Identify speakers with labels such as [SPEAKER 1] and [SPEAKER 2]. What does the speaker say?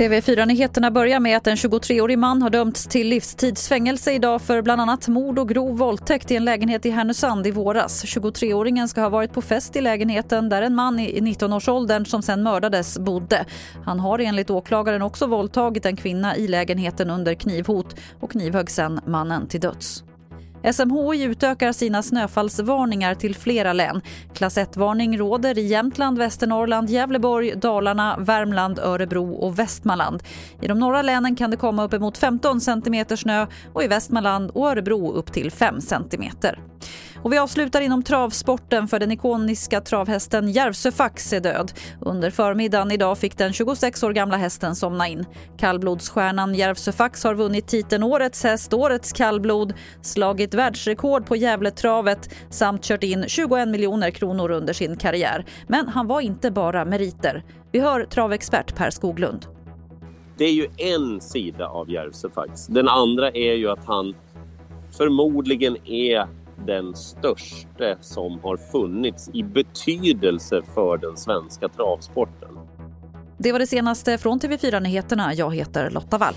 [SPEAKER 1] TV4-nyheterna börjar med att en 23-årig man har dömts till livstidsfängelse idag för bland annat mord och grov våldtäkt i en lägenhet i Härnösand i våras. 23-åringen ska ha varit på fest i lägenheten där en man i 19-årsåldern som sen mördades bodde. Han har enligt åklagaren också våldtagit en kvinna i lägenheten under knivhot och knivhögg sen mannen till döds. SMHI utökar sina snöfallsvarningar till flera län. Klass 1-varning råder i Jämtland, Västernorrland, Gävleborg, Dalarna, Värmland, Örebro och Västmanland. I de norra länen kan det komma uppemot 15 cm snö och i Västmanland och Örebro upp till 5 cm. Och vi avslutar inom travsporten för den ikoniska travhästen Järvsöfax är död. Under förmiddagen idag fick den 26 år gamla hästen somna in. Kallblodsstjärnan Järvsöfax har vunnit titeln Årets häst, Årets kallblod, slagit världsrekord på Gävletravet samt kört in 21 miljoner kronor under sin karriär. Men han var inte bara meriter. Vi hör travexpert Per Skoglund.
[SPEAKER 2] Det är ju en sida av Järvsöfax. Den andra är ju att han förmodligen är den största som har funnits i betydelse för den svenska travsporten.
[SPEAKER 1] Det var det senaste från TV4 Nyheterna. Jag heter Lotta Wall.